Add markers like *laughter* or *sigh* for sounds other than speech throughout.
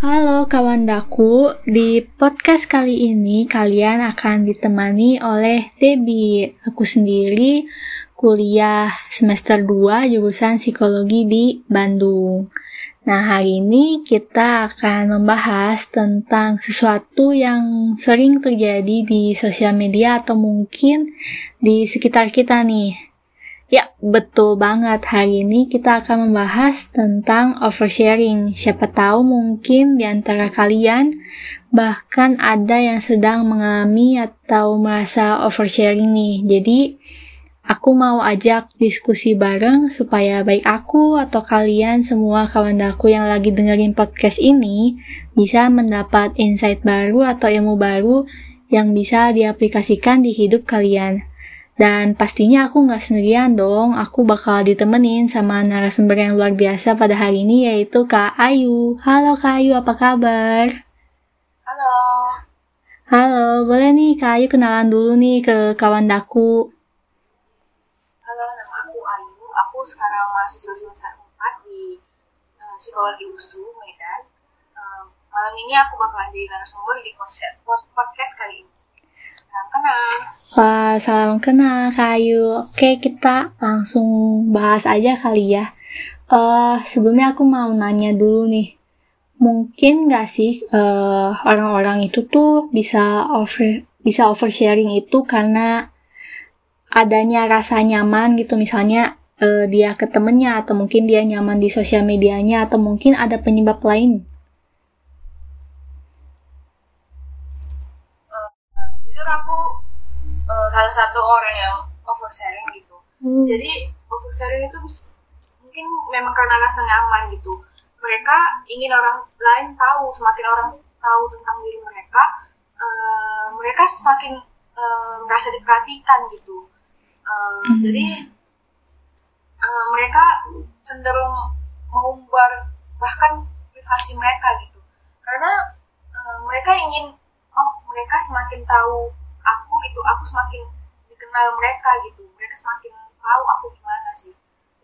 Halo kawan daku, di podcast kali ini kalian akan ditemani oleh Debbie. Aku sendiri kuliah semester 2 jurusan psikologi di Bandung. Nah, hari ini kita akan membahas tentang sesuatu yang sering terjadi di sosial media atau mungkin di sekitar kita nih. Ya, betul banget. Hari ini kita akan membahas tentang oversharing. Siapa tahu mungkin di antara kalian bahkan ada yang sedang mengalami atau merasa oversharing nih. Jadi, aku mau ajak diskusi bareng supaya baik aku atau kalian semua kawan aku yang lagi dengerin podcast ini bisa mendapat insight baru atau ilmu baru yang bisa diaplikasikan di hidup kalian. Dan pastinya aku nggak sendirian dong, aku bakal ditemenin sama narasumber yang luar biasa pada hari ini yaitu Kak Ayu. Halo Kak Ayu, apa kabar? Halo. Halo, boleh nih Kak Ayu kenalan dulu nih ke kawan daku. Halo, nama aku Ayu. Aku sekarang mahasiswa semester 4 di uh, Psikologi USU, Medan. Uh, malam ini aku bakalan jadi narasumber di podcast, podcast kali ini. Salam kenal. Wah, salam kenal Kak Ayu. Oke, kita langsung bahas aja kali ya. Uh, sebelumnya aku mau nanya dulu nih. Mungkin gak sih orang orang-orang itu tuh bisa over bisa oversharing itu karena adanya rasa nyaman gitu misalnya uh, dia ke temennya atau mungkin dia nyaman di sosial medianya atau mungkin ada penyebab lain aku uh, salah satu orang yang oversharing gitu hmm. jadi oversharing itu mungkin memang karena rasa nyaman gitu mereka ingin orang lain tahu semakin orang tahu tentang diri mereka uh, mereka semakin uh, merasa diperhatikan gitu uh, hmm. jadi uh, mereka cenderung mengumbar bahkan privasi mereka gitu karena uh, mereka ingin mereka semakin tahu aku gitu aku semakin dikenal mereka gitu mereka semakin tahu aku gimana sih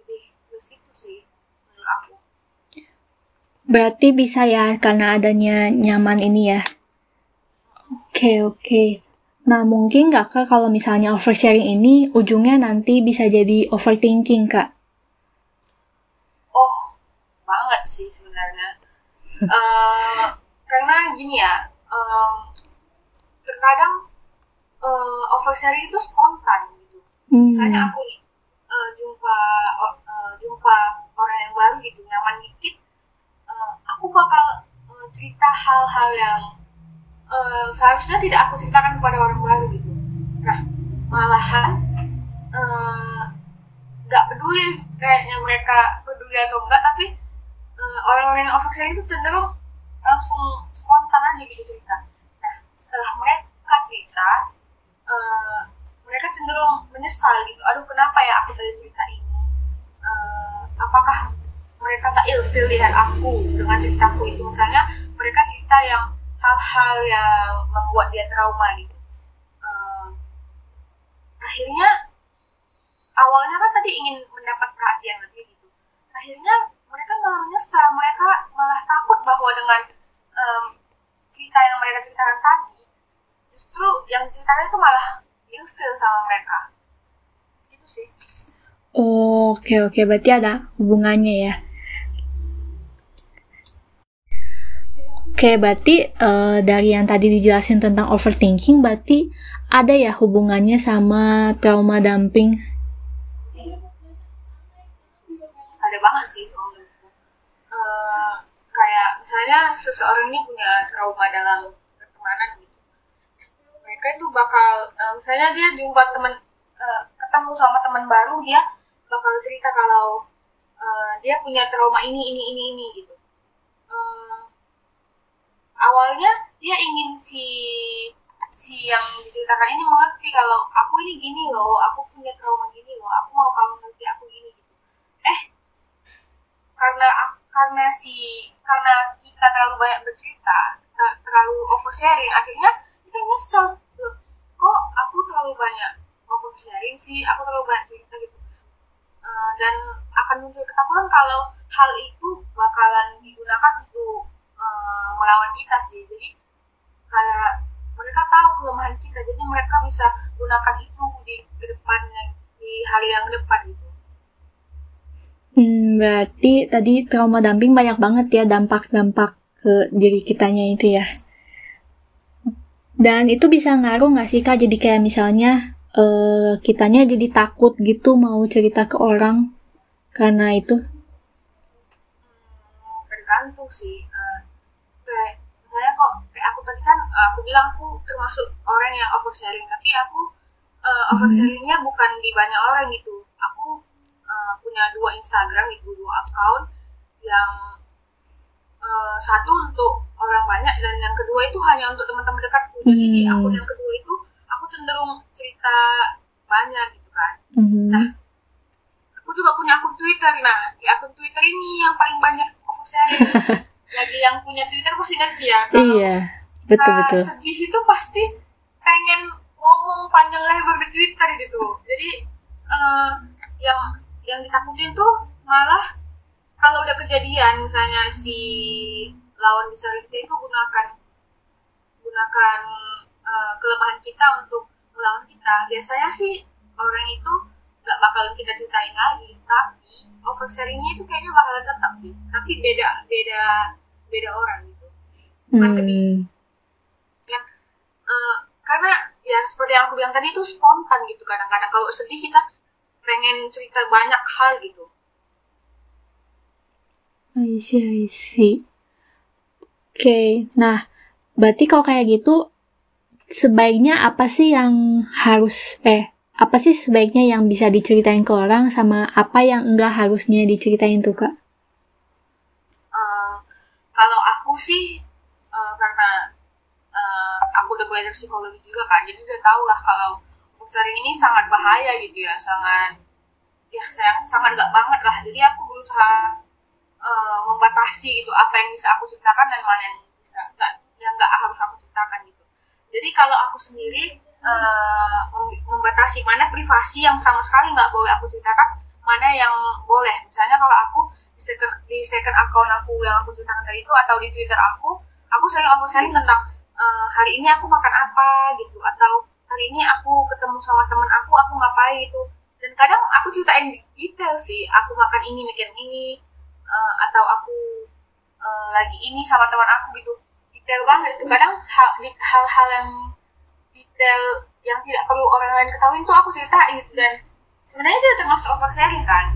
lebih ke situ sih menurut aku berarti bisa ya karena adanya nyaman ini ya oke okay, oke okay. Nah, mungkin nggak kak kalau misalnya oversharing ini ujungnya nanti bisa jadi overthinking kak? Oh, banget sih sebenarnya. uh, *laughs* karena gini ya, um, terkadang uh, oversharing itu spontan gitu. Hmm. Misalnya aku nih uh, jumpa uh, jumpa orang yang baru gitu nyaman dikit, uh, aku bakal uh, cerita hal-hal yang uh, seharusnya tidak aku ceritakan kepada orang baru gitu. Nah malahan nggak uh, peduli kayaknya mereka peduli atau enggak, tapi uh, orang-orang yang oversharing itu cenderung langsung spontan aja gitu cerita. Nah setelah mereka cerita uh, mereka cenderung menyesal gitu. Aduh kenapa ya aku tadi cerita ini? Uh, apakah mereka tak ilfil lihat aku dengan ceritaku itu? Misalnya mereka cerita yang hal-hal yang membuat dia trauma gitu. Uh, akhirnya awalnya kan tadi ingin mendapat perhatian lebih gitu. Akhirnya mereka malah menyesal. Mereka malah takut bahwa dengan um, cerita yang mereka ceritakan tadi justru yang ceritanya itu malah ilfil sama mereka itu sih oh, oke okay, oke okay. berarti ada hubungannya ya Oke, okay, berarti uh, dari yang tadi dijelasin tentang overthinking, berarti ada ya hubungannya sama trauma dumping? Ada banget sih. Uh, kayak misalnya seseorang ini punya trauma dalam mereka itu bakal uh, misalnya dia jumpa teman uh, ketemu sama teman baru dia bakal cerita kalau uh, dia punya trauma ini ini ini ini gitu. Uh, awalnya dia ingin si si yang diceritakan ini mengerti kalau aku ini gini loh aku punya trauma gini loh aku mau kamu ngerti aku gini gitu. Eh karena karena si karena kita terlalu banyak bercerita terlalu oversharing akhirnya kita nyesel kok aku terlalu banyak sharing sih? Aku terlalu banyak cerita gitu. Uh, dan akan muncul ketakutan kalau hal itu bakalan digunakan untuk uh, melawan kita sih. Jadi kayak mereka tahu kelemahan kita jadi mereka bisa gunakan itu di depannya di hari yang depan gitu Hmm, berarti tadi trauma dumping banyak banget ya dampak-dampak ke diri kitanya itu ya. Dan itu bisa ngaruh nggak sih kak? Jadi kayak misalnya uh, kitanya jadi takut gitu mau cerita ke orang karena itu? Hmm, tergantung sih. Uh, kayak misalnya kok kayak aku tadi kan uh, aku bilang aku termasuk orang yang oversharing, tapi aku uh, oversharingnya bukan di banyak orang gitu. Aku uh, punya dua Instagram itu dua account yang uh, satu untuk orang banyak dan yang kedua itu hanya untuk teman-teman dekatku. Hmm. Jadi akun yang kedua itu aku cenderung cerita banyak gitu kan. Hmm. Nah, aku juga punya akun Twitter. Nah, di akun Twitter ini yang paling banyak aku sharing. *laughs* Lagi yang punya Twitter pasti ngerti ya. Kalau iya, betul betul. Sedih itu pasti pengen ngomong panjang lebar di Twitter gitu. Jadi uh, yang yang ditakutin tuh malah kalau udah kejadian misalnya si lawan disabilitas itu gunakan gunakan uh, kelemahan kita untuk melawan kita. Biasanya sih orang itu nggak bakal kita ceritain lagi tapi oversharingnya itu kayaknya bakal tetap sih. Tapi beda beda beda orang gitu. Bukan hmm. yang uh, karena ya seperti yang aku bilang tadi itu spontan gitu kadang-kadang. Kalau sedih kita pengen cerita banyak hal gitu. I see, I see. Oke, okay. nah, berarti kalau kayak gitu, sebaiknya apa sih yang harus, eh, apa sih sebaiknya yang bisa diceritain ke orang sama apa yang enggak harusnya diceritain tuh, Kak? Uh, kalau aku sih, uh, karena uh, aku udah belajar psikologi juga kan, jadi udah tau lah kalau sering ini sangat bahaya gitu ya sangat ya saya sangat nggak banget lah jadi aku berusaha uh, membatasi gitu apa yang bisa aku ceritakan dan mana yang bisa nggak yang nggak harus aku ceritakan gitu. Jadi kalau aku sendiri uh, membatasi mana privasi yang sama sekali nggak boleh aku ceritakan mana yang boleh. Misalnya kalau aku di second, di second account aku yang aku ceritakan tadi itu atau di twitter aku aku sering aku sharing tentang uh, hari ini aku makan apa gitu atau hari ini aku ketemu sama temen aku aku ngapain gitu. Dan kadang aku ceritain detail sih aku makan ini mikir ini uh, atau aku uh, lagi ini sama teman aku gitu. Detail banget itu. Kadang hal-hal yang detail yang tidak perlu orang lain ketahui itu aku ceritain gitu. Dan sebenarnya itu termasuk oversharing kan.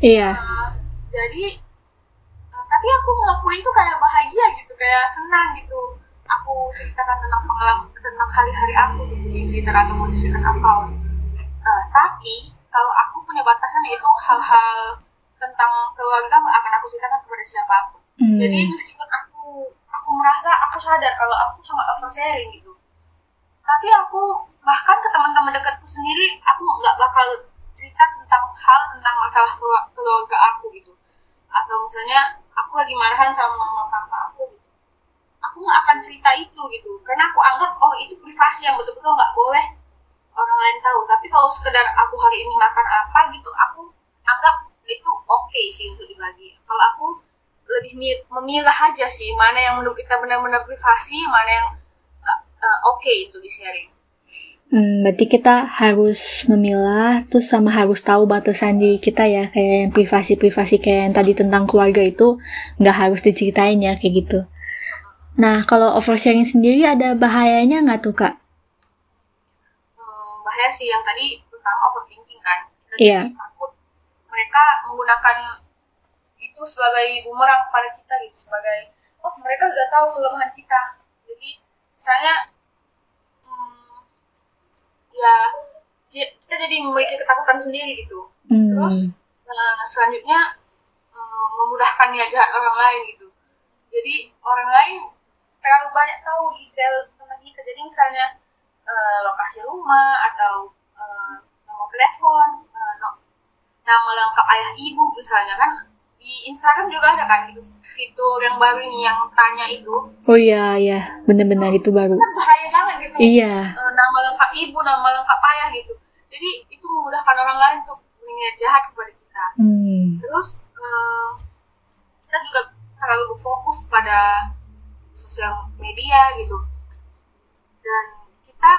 Iya. Uh, jadi uh, tapi aku ngelakuin tuh kayak bahagia gitu kayak senang gitu. Aku ceritakan tentang pengalaman tentang hari-hari aku gitu di Twitter atau mau di account. Uh, tapi kalau aku punya batasan yaitu hal-hal tentang keluarga nggak akan aku ceritakan kepada siapa pun. Hmm. Jadi meskipun aku aku merasa aku sadar kalau aku sangat oversharing gitu, tapi aku bahkan ke teman-teman dekatku sendiri aku nggak bakal cerita tentang hal tentang masalah keluarga aku gitu. Atau misalnya aku lagi marahan sama mama papa aku gitu aku nggak akan cerita itu gitu karena aku anggap oh itu privasi yang betul-betul nggak boleh orang lain tahu tapi kalau sekedar aku hari ini makan apa gitu aku anggap itu oke okay sih untuk dibagi kalau aku lebih memilah aja sih mana yang menurut kita benar-benar privasi mana yang uh, oke okay untuk di sharing Hmm, berarti kita harus memilah, terus sama harus tahu batasan diri kita ya, kayak yang privasi-privasi kayak yang tadi tentang keluarga itu nggak harus diceritain ya, kayak gitu. Nah, kalau oversharing sendiri ada bahayanya nggak tuh, Kak? Hmm, bahaya sih yang tadi pertama overthinking kan. Iya. Yeah. Takut mereka menggunakan itu sebagai bumerang pada kita gitu, sebagai oh mereka sudah tahu kelemahan kita. Jadi misalnya hmm, ya kita jadi memiliki ketakutan sendiri gitu. Hmm. Terus nah, selanjutnya hmm, memudahkan niat jahat orang lain gitu. Jadi orang lain terlalu banyak tahu detail tentang kita jadi misalnya uh, lokasi rumah atau uh, nomor telepon uh, no, nama ayah ibu misalnya kan di Instagram juga ada kan gitu fitur yang baru ini yang tanya itu. Oh iya iya. Benar-benar itu baru. kan bahaya banget gitu. Iya. Uh, nama lengkap ibu nama lengkap ayah gitu. Jadi itu memudahkan orang lain untuk berniat jahat kepada kita. Hmm. terus uh, kita juga terlalu fokus pada sosial media gitu. Dan kita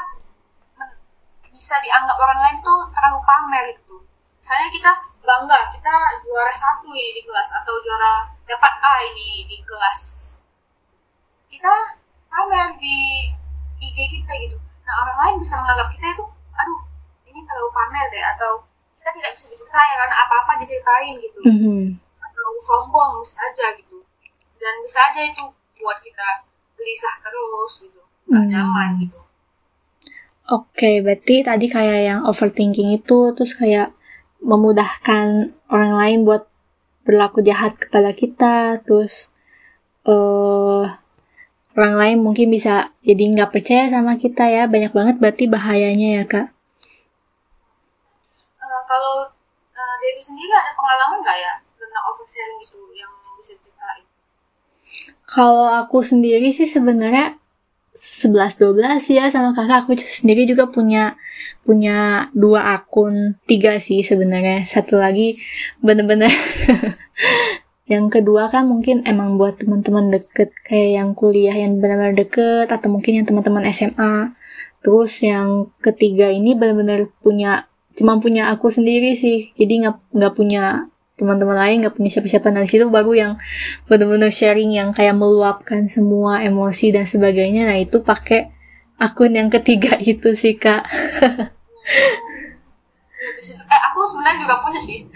bisa dianggap orang lain tuh terlalu pamer gitu. Misalnya kita bangga kita juara satu ini di kelas atau juara dapat A ini di kelas. Kita pamer di IG kita gitu. Nah orang lain bisa menganggap kita itu aduh ini terlalu pamer deh atau kita tidak bisa dipercaya karena apa-apa diceritain gitu. Mm -hmm. atau sombong bisa aja gitu. Dan bisa aja itu buat kita gelisah terus gitu nggak mm. nyaman gitu. Oke, okay, berarti tadi kayak yang overthinking itu terus kayak memudahkan orang lain buat berlaku jahat kepada kita, terus uh, orang lain mungkin bisa jadi nggak percaya sama kita ya, banyak banget berarti bahayanya ya kak. Uh, kalau uh, Dewi sendiri ada pengalaman nggak ya tentang oversharing itu yang bisa ceritain? Kalau aku sendiri sih sebenarnya 11-12 ya sama kakak. Aku sendiri juga punya punya dua akun tiga sih sebenarnya. Satu lagi bener-bener *laughs* yang kedua kan mungkin emang buat teman-teman deket kayak yang kuliah yang benar-benar deket atau mungkin yang teman-teman SMA terus yang ketiga ini benar-benar punya cuma punya aku sendiri sih. Jadi nggak nggak punya teman-teman lain nggak punya siapa-siapa. Nah situ baru yang benar-benar sharing yang kayak meluapkan semua emosi dan sebagainya. Nah itu pakai akun yang ketiga *laughs* itu sih kak. Eh aku sebenarnya juga punya sih. *laughs*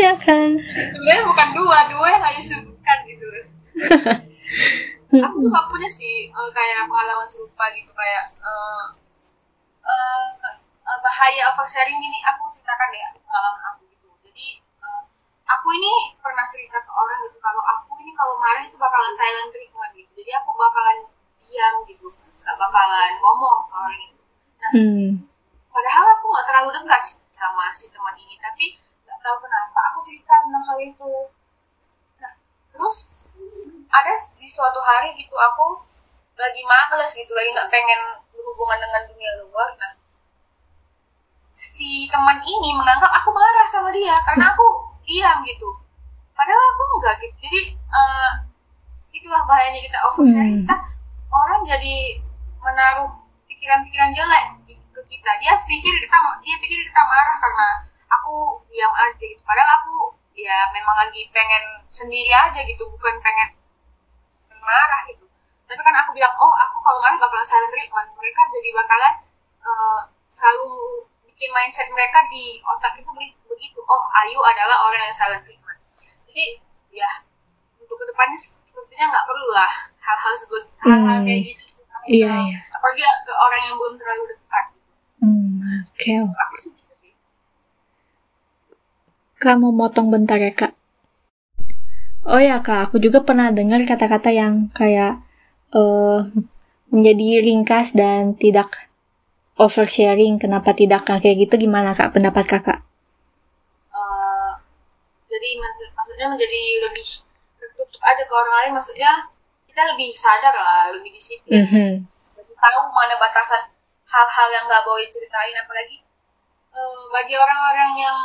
Ya kan? Sebenarnya bukan dua dua yang hanya sebutkan gitu. *laughs* Aku juga punya sih uh, kayak pengalaman serupa gitu kayak uh, uh, bahaya oversharing gini aku ceritakan ya pengalaman aku aku ini pernah cerita ke orang gitu kalau aku ini kalau marah itu bakalan silent treatment gitu. Jadi aku bakalan diam gitu. Gak bakalan ngomong ke orang itu. Nah hmm. padahal aku nggak terlalu dekat sama si teman ini. Tapi nggak tahu kenapa aku cerita tentang hal itu. Nah terus ada di suatu hari gitu aku lagi males gitu lagi nggak pengen berhubungan dengan dunia luar. Nah si teman ini menganggap aku marah sama dia karena aku diam gitu. Padahal aku enggak gitu. Jadi uh, itulah bahayanya kita overshare. Hmm. kita orang jadi menaruh pikiran-pikiran jelek ke kita. Dia pikir kita dia pikir kita marah karena aku diam aja gitu. Padahal aku ya memang lagi pengen sendiri aja gitu bukan pengen marah gitu. Tapi kan aku bilang oh aku kalau marah bakalan silent treatment mereka jadi bakalan uh, selalu bikin mindset mereka di otak itu begitu. Oh Ayu adalah orang yang salah treatment jadi ya untuk ke depannya sepertinya nggak perlu lah hal-hal sebut hal-hal hmm. kayak gitu iya, iya. apalagi ke orang yang belum terlalu dekat hmm, oke okay. aku sih gitu sih kamu motong bentar ya kak Oh ya kak, aku juga pernah dengar kata-kata yang kayak uh, menjadi ringkas dan tidak oversharing. Kenapa tidak kayak gitu? Gimana kak pendapat kakak? jadi maksudnya menjadi lebih aja ke orang lain maksudnya kita lebih sadar lah lebih disiplin. Mm -hmm. lebih tahu mana batasan hal-hal yang nggak boleh ceritain apalagi uh, bagi orang-orang yang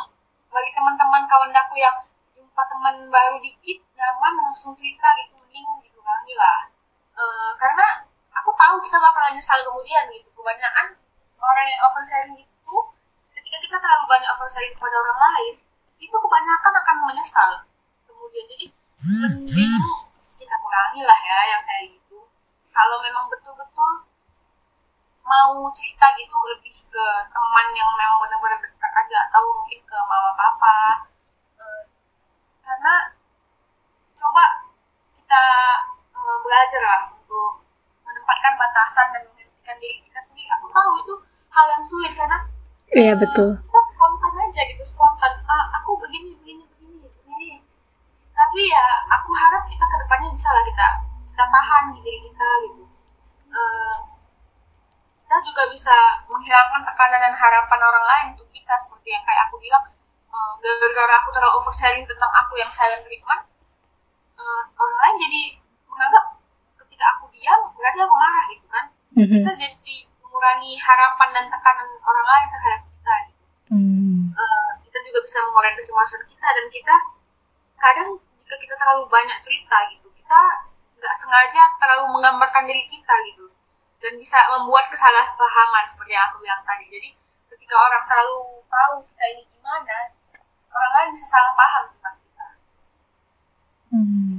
bagi teman-teman kawan aku yang jumpa teman baru dikit nyaman langsung cerita gitu mending dikurangi lah. Uh, karena aku tahu kita bakalan nyesal kemudian gitu. Kebanyakan orang yang oversharing itu ketika kita terlalu banyak oversharing kepada orang lain itu kebanyakan akan menyesal kemudian. Jadi mending kita kurangi lah ya yang kayak gitu. Kalau memang betul-betul mau cerita gitu lebih ke teman yang memang benar-benar dekat aja atau mungkin ke mama papa. Eh, karena coba kita eh, belajar lah untuk menempatkan batasan dan menghentikan diri kita sendiri. Aku tahu itu hal yang sulit karena iya betul kita spontan aja gitu spontan ah aku begini begini begini begini tapi ya aku harap kita ke depannya bisa lah kita kita tahan di diri kita gitu uh, kita juga bisa menghilangkan tekanan dan harapan orang lain untuk kita seperti yang kayak aku bilang uh, gara-gara aku terlalu oversharing tentang aku yang silent treatment uh, orang lain jadi menganggap ketika aku diam berarti aku marah gitu kan mm-hmm. kita jadi mengurangi harapan dan tekanan orang lain terhadap kita gitu. Mm. Uh, kita juga bisa mengurangi kecemasan kita dan kita kadang jika kita terlalu banyak cerita gitu. Kita nggak sengaja terlalu menggambarkan diri kita gitu. Dan bisa membuat kesalahpahaman seperti yang aku bilang tadi. Jadi ketika orang terlalu tahu kita ini gimana orang lain bisa salah paham tentang kita. Hmm.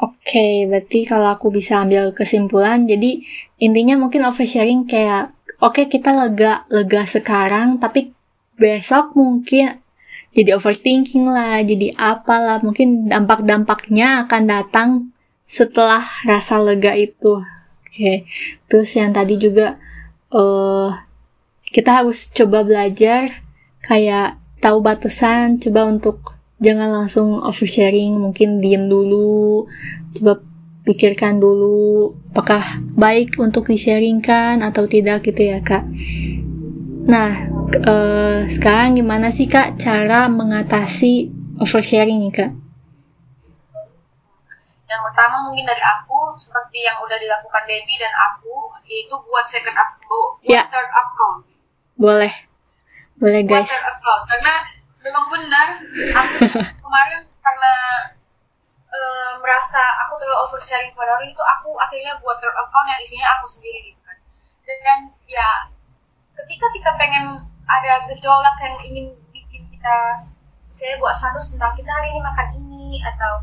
Oke, okay, berarti kalau aku bisa ambil kesimpulan, jadi intinya mungkin oversharing kayak, oke okay, kita lega, lega sekarang, tapi besok mungkin jadi overthinking lah, jadi apalah, mungkin dampak-dampaknya akan datang setelah rasa lega itu. Oke, okay. terus yang tadi juga uh, kita harus coba belajar kayak tahu batasan, coba untuk jangan langsung oversharing, mungkin diem dulu, coba pikirkan dulu apakah baik untuk di-sharingkan atau tidak gitu ya kak. Nah, uh, sekarang gimana sih kak cara mengatasi oversharing nih kak? Yang pertama mungkin dari aku seperti yang udah dilakukan Debbie dan aku yaitu buat second account, buat ya. third account. Boleh, boleh guys. Buat third account karena memang benar aku *laughs* kemarin karena uh, merasa aku terlalu oversharing pada orang itu aku akhirnya buat third account yang isinya aku sendiri gitu kan. Dan ya ketika kita pengen ada gejolak yang ingin bikin kita saya buat status tentang kita hari ini makan ini atau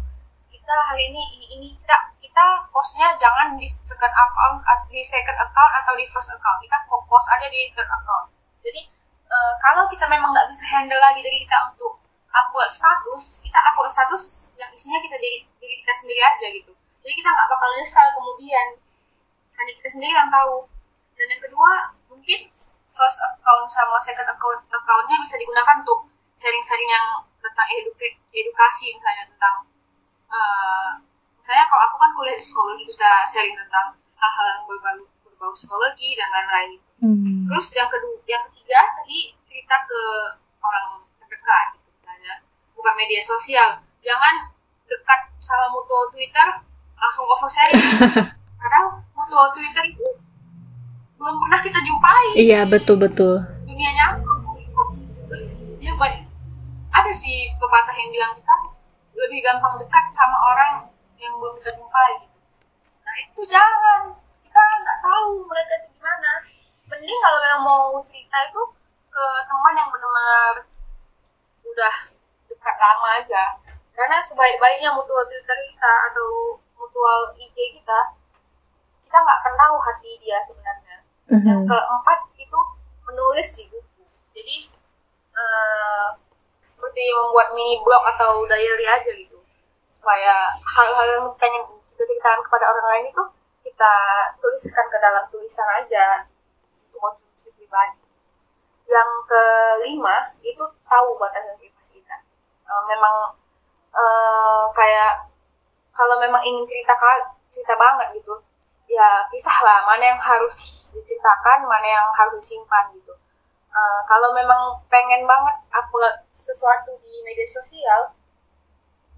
kita hari ini ini ini kita kita postnya jangan di second account di second account atau di first account. Kita fokus aja di third account. Jadi uh, kalau kita memang nggak bisa handle lagi dari kita untuk upload status kita upload status yang isinya kita jadi diri kita sendiri aja gitu. Jadi kita nggak bakal nyesal kemudian. Hanya kita sendiri yang tahu. Dan yang kedua mungkin first account sama second account accountnya bisa digunakan untuk sharing-sharing yang tentang edukasi misalnya tentang uh, misalnya kalau aku kan kuliah psikologi bisa sharing tentang hal-hal yang berbau berbau psikologi dan lain-lain. Hmm. terus yang kedua yang ketiga tadi cerita ke orang terdekat gitu misalnya. Bukan media sosial. Jangan dekat sama mutual Twitter langsung over sharing. *laughs* Karena mutual Twitter itu belum pernah kita jumpai. Iya betul betul. Dunianya ya baik ada sih pepatah yang bilang kita lebih gampang dekat sama orang yang belum kita jumpai gitu. Nah itu jangan kita nggak tahu mereka itu gimana. Mending kalau memang mau cerita itu ke teman yang benar-benar udah dekat lama aja. Karena sebaik-baiknya mutual Twitter kita atau mutual IG kita kita nggak tahu hati dia sebenarnya mm-hmm. yang keempat itu menulis di buku. Jadi uh, seperti membuat mini blog atau diary aja gitu. Supaya hal-hal yang pengen kita ceritakan kepada orang lain itu kita tuliskan ke dalam tulisan aja. Untuk konsumsi pribadi. Yang kelima itu tahu batasan privasi kita. Uh, memang uh, kayak kalau memang ingin cerita cerita banget gitu ya pisah lah mana yang harus diceritakan mana yang harus disimpan gitu. Uh, kalau memang pengen banget upload sesuatu di media sosial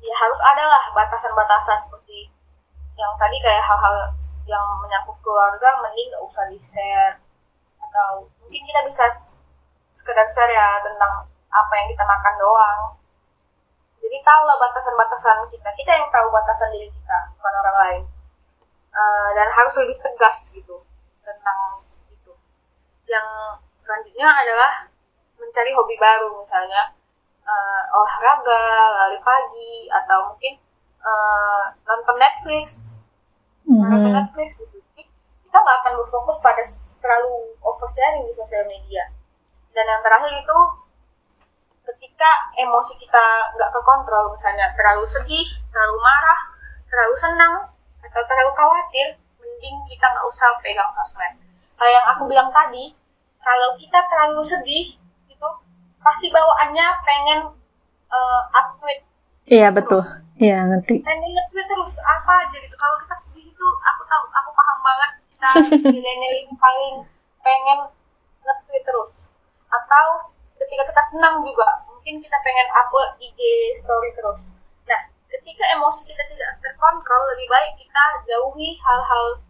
ya harus ada lah batasan-batasan seperti yang tadi kayak hal-hal yang menyangkut keluarga mending nggak usah di share atau mungkin kita bisa sekedar share ya tentang apa yang kita makan doang. Jadi tahu lah batasan-batasan kita. Kita yang tahu batasan diri kita bukan orang lain uh, dan harus lebih tegas gitu tentang itu yang selanjutnya adalah mencari hobi baru misalnya uh, olahraga, lari pagi, atau mungkin uh, nonton Netflix, mm-hmm. nonton Netflix gitu. kita nggak akan berfokus pada terlalu oversharing di sosial media. Dan yang terakhir itu ketika emosi kita nggak kekontrol, misalnya terlalu sedih, terlalu marah, terlalu senang, atau terlalu khawatir, mending kita nggak usah pegang sosmed. Kayak yang aku bilang tadi, kalau kita terlalu sedih, pasti bawaannya pengen uh, upgrade. Iya betul. Iya ngerti. Pengen nge terus apa aja gitu. Kalau kita sedih itu aku tahu aku paham banget kita *laughs* milenial ini paling pengen nge terus. Atau ketika kita senang juga mungkin kita pengen upload IG story terus ketika emosi kita tidak terkontrol lebih baik kita jauhi hal-hal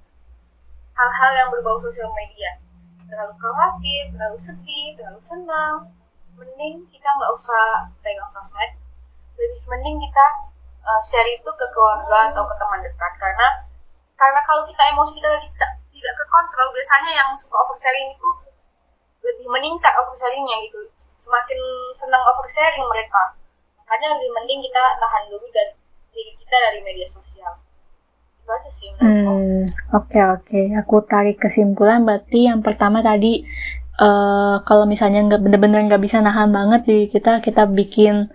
hal-hal yang berbau sosial media. Terlalu khawatir, terlalu sedih, terlalu senang, mending kita nggak usah pegang sosmed. Lebih mending kita uh, share itu ke keluarga atau ke teman dekat. Karena karena kalau kita emosi kita tidak tidak ke kontrol biasanya yang suka oversharing itu lebih meningkat oversharingnya gitu. Semakin senang oversharing mereka. Makanya lebih mending kita tahan dulu dan diri kita dari media sosial itu aja sih hmm oke okay, oke okay. aku tarik kesimpulan berarti yang pertama tadi uh, kalau misalnya nggak bener-bener nggak bisa nahan banget di kita kita bikin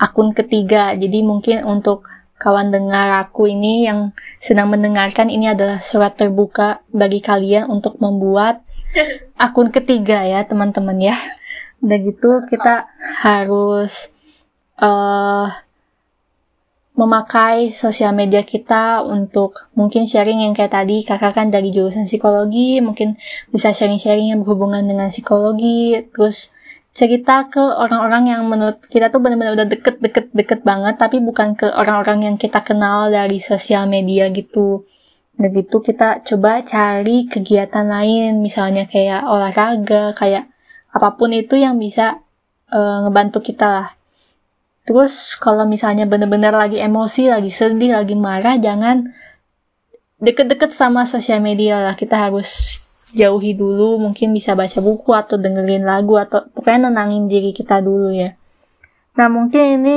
akun ketiga jadi mungkin untuk kawan dengar aku ini yang sedang mendengarkan ini adalah surat terbuka bagi kalian untuk membuat *laughs* akun ketiga ya teman-teman ya. Udah gitu kita harus uh, memakai sosial media kita untuk mungkin sharing yang kayak tadi. Kakak kan dari jurusan psikologi mungkin bisa sharing-sharing yang berhubungan dengan psikologi. Terus cerita ke orang-orang yang menurut kita tuh benar-benar udah deket-deket-deket banget tapi bukan ke orang-orang yang kita kenal dari sosial media gitu. Dan gitu kita coba cari kegiatan lain misalnya kayak olahraga kayak apa pun itu yang bisa uh, ngebantu kita lah terus kalau misalnya bener-bener lagi emosi lagi sedih lagi marah jangan deket-deket sama sosial media lah. Kita harus jauhi dulu mungkin bisa baca buku atau dengerin lagu atau pokoknya nenangin diri kita dulu ya. Nah mungkin ini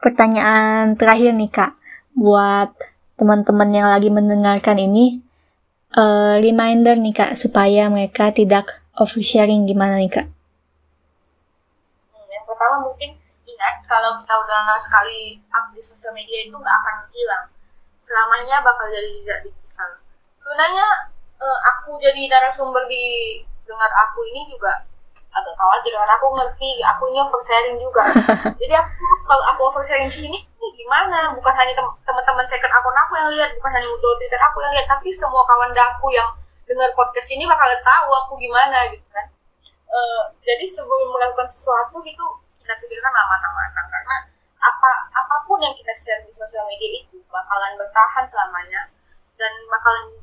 pertanyaan terakhir nih kak. Buat teman-teman yang lagi mendengarkan ini uh, reminder nih kak supaya mereka tidak oversharing. Gimana nih kak? Yang pertama mungkin ingat kalau kita udah sekali up di sosial media itu nggak akan hilang. Selamanya bakal jadi tidak digital. Sebenarnya uh, aku jadi narasumber di dengar aku ini juga agak khawatir karena aku ngerti aku ini oversharing juga. *laughs* Jadi aku kalau aku oversharing sini ini gimana? Bukan hanya teman-teman second akun aku yang lihat bukan hanya mutual twitter aku yang lihat tapi semua kawan aku yang dengar podcast ini bakal tahu aku gimana gitu kan. Uh, jadi sebelum melakukan sesuatu itu kita pikirkan matang-matang karena apa apa pun yang kita share di sosial media itu bakalan bertahan selamanya dan bakalan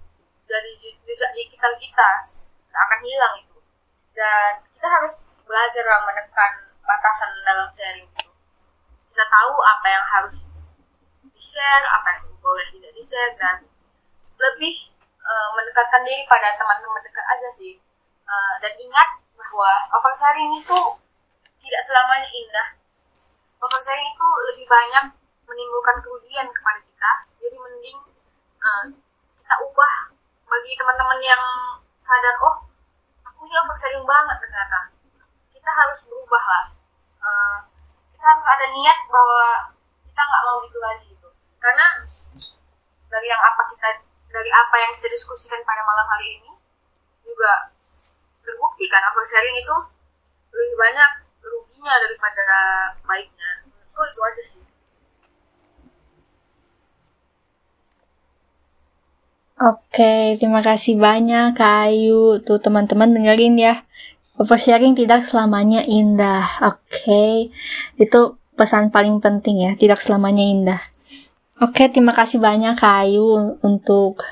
dari jejak digital kita nggak akan hilang itu. Dan kita harus belajar menekan batasan dalam sharing itu. Kita tahu apa yang harus di share apa yang boleh tidak di share dan lebih uh, mendekatkan diri pada teman-teman dekat aja sih. Uh, dan ingat bahwa oversharing itu tidak selamanya indah. Oversharing itu lebih banyak menimbulkan kerugian kepada kita. Jadi mending uh, kita ubah bagi teman-teman yang sadar oh aku ini oversharing banget ternyata. Kita harus berubah lah. Uh, kita harus ada niat bahwa kita nggak mau gitu lagi gitu. Karena dari yang apa kita dari apa yang kita diskusikan pada malam hari ini juga terbukti kan oversharing itu lebih banyak ruginya daripada baiknya itu itu aja sih Oke, terima kasih banyak Kak Ayu. Tuh teman-teman dengerin ya. Oversharing tidak selamanya indah. Oke, itu pesan paling penting ya. Tidak selamanya indah. Oke, terima kasih banyak Kak Ayu untuk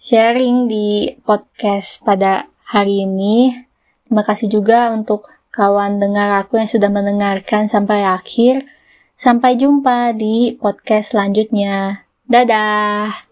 sharing di podcast pada hari ini. Terima kasih juga untuk kawan dengar aku yang sudah mendengarkan sampai akhir. Sampai jumpa di podcast selanjutnya. Dadah.